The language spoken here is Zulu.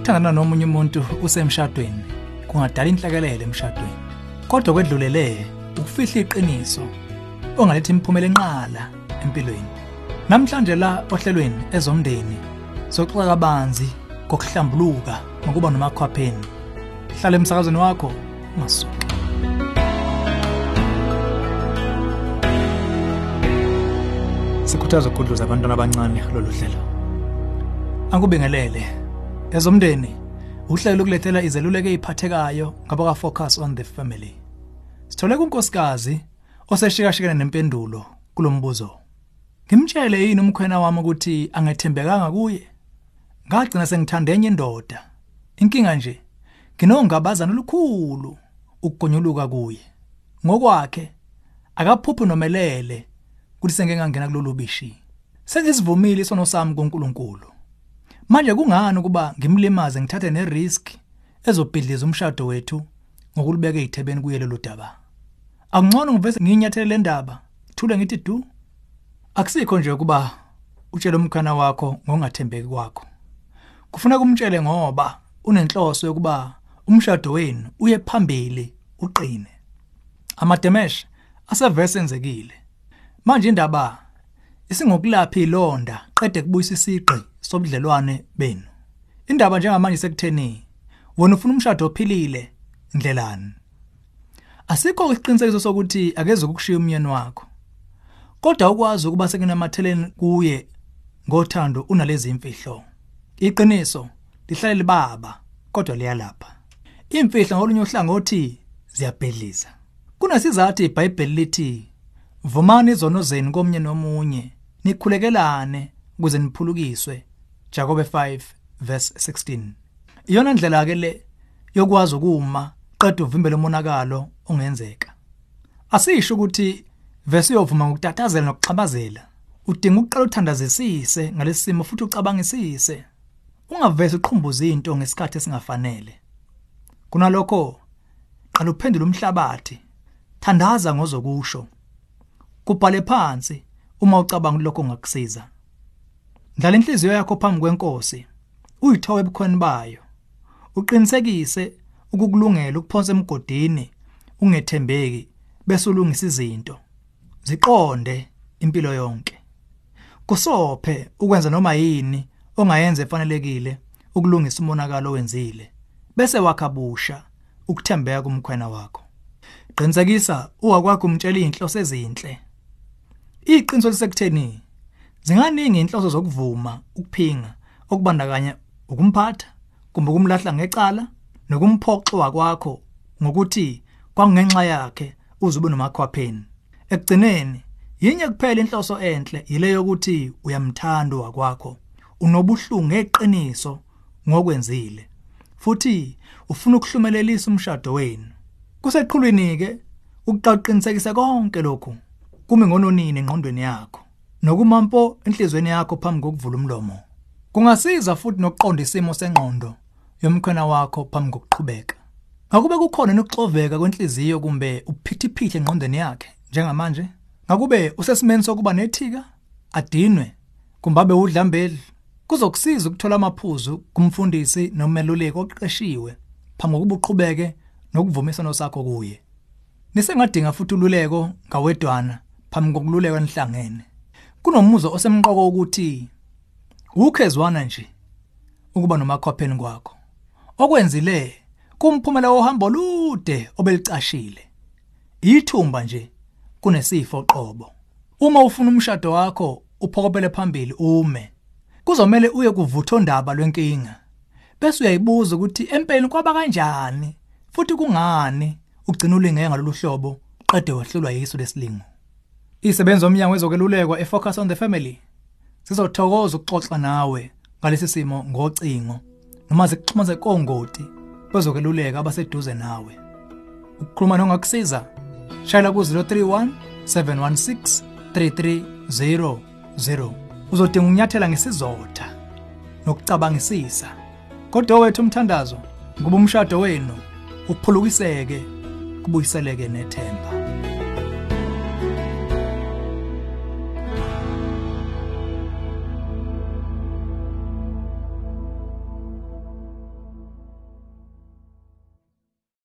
ukuthandana nomunye umuntu usemshadweni kungadala inhlekelele emshadweni. Kodwa kwedlulele ukufihla iqiniso ongaletha imiphumela enqala empilweni. Namhlanje la ohlelweni ezomndeni soxoxa kabanzi ngokuhlambuluka ngokuba nomakhwapheni hlala emsakazweni wakho ungasuki sikhuthaza ukudluza abantwana abancane lolu hlelo. Angubingelele. Ezomndeni, uhlelo lokulethela izeluleko eziphathekayo ngabaka focus on the family. Sithole kunkosikazi oseshikashikana nempendulo kulombuzo. Ngimtshele yini umkhwena wami ukuthi angethembekanga kuye? Ngagcina sengithanda enye indoda. Inkinga nje nginongabazana olukhulu ukugonyuluka kuye. Ngokwakhe akaphuphi nomelele kuthi sengengangena kulolu bishi. Sengisivumile isono sami kuNkulunkulu. Manje kungani ukuba ngimlimaze ngithathe nerisk ezobhidliza umshado wethu ngokulibeka ezithebeni kuye lelo daba. Akungcono ngivese nginyathele le ndaba, thule ngithi du. Akusikho nje ukuba utshele umkhana wakho ngongathembeki kwakho. Kufuneka umtshele ngoba unenhloso yokuba umshado wenu uye phambili uqine. Amademesh asevese enzekile. Manje indaba isingokulapha ilonda qede kubuyisa isiqi sobudlelwane benu. Indaba njengamanje sekutheni wena ufuna umshado ophilile ndlelani. Asikho isiqinisekiso sokuthi akeze ukushiya umyeni wakho. Kodwa ukwazi ukuba sekunamatheleni kuye ngothando unalezi imfihlo. Iqiniso lihlale libaba kodwa liyalapha. Imfihlo ngolunye uhlangothi ziyabhedliza. Kunasizathu iBhayibheli lithi vumani izono zenu komnye nomunye nikhulekelane ukuze niphulukiswe Jakobe 5 verse 16 iyona ndlela ke le yokwazi ukuma qeda uvimbele umonakalo ongenzeka. Asisho ukuthi verse yovuma ngokutatazela nokuxabazela udinga ukuqala uthandazisise ngalesimo futhi ucabangisise. Ungavese uqhumbuza into ngesikhathi esingafanele. Kunalokho qala uphendule umhlabathi. Thandaza ngozokusho. Kubhale phansi. Uma ucabanga lokho ngakusiza Dlala inhliziyo yakho phambi kwenkosi. Uyithowe ebukhweni bayo. Uqinisekise ukukulungela ukuphonsa emgodini ungethembeki bese ulungisa izinto. Ziqonde impilo yonke. Kusophe ukwenza noma yini ongayenza efanelekile ukulungisa umonakalo owenzile. Bese wakhabusha ukuthembeka kumkhwena wakho. Qinisekisa uwakwakho umtshela inhloso ezinhle. Iqiniso lisekutheni Zinganingi inhloso zokuvuma ukuphinga okubandakanya ukumphatha kumbe ukumlahla ngecala nokumphoxa kwakho ngokuthi kwangenxa yakhe uzube nomakhwapheni. Ekugcineni yinye kuphela inhloso enhle yileyo yokuthi uyamthanda wakwakho unobuhlungu ngeqiniso ngokwenzile futhi ufuna ukuhlumelelisa umshado wenu. Kuseqhulwini ke ukuqinisekisa konke lokhu kumi ngononini engqondweni yakho. nokumampo enhlizweni yakho phambi kokuvula umlomo. Kungasiza futhi nokuqonda isimo sengqondo yomkhwena wakho phambi kokuqhubeka. Ngakube kukhona nokuxoveka kwenhliziyo kumbe uphithiphihle engqondweni yakhe njengamanje. Ngakube usesimeni sokuba nethika adinwe kumbabe udlambeli kuzokusiza ukuthola amaphuzu kumfundisi nomeluleki oqeqeshiwe phambi kokuba uqhubeke nokuvumisana sakho kuye. Nisengadinga futhi ululeko ngawedwana. Phambi kokululeka enihlangene kunomuzwa osemqoko ukuthi ukhezwana nje ukuba nomakhopheni kwakho. Okwenzile kumphumela wohambo lude obelicashile ithumba nje kunesifo qobo. Uma ufuna umshado wakho uphokopele phambili ume. Kuzomela uye kuvutho ndaba lwenkinga. Bese uyayibuza ukuthi empeleni kwaba kanjani? Futhi kungani? Ugcina ulinge ngalolu hlobo qede wahlulwa yiso lesilingo. Isebenza omnyango wezokelulekwa efocus on the family. Sizothokoza ukuxoxa nawe ngalesi simo ngocingo noma zikuxhumaze kongoti bezokeluleka abaseduze nawe. Ukukhuluma nongakusiza shayela ku 031 716 3300 uzodinga ukunyathela ngesizotha nokucabangisisa kodwa wethu umthandazo kuba umshado wenu uphulukiseke kubuyiseleke nethemba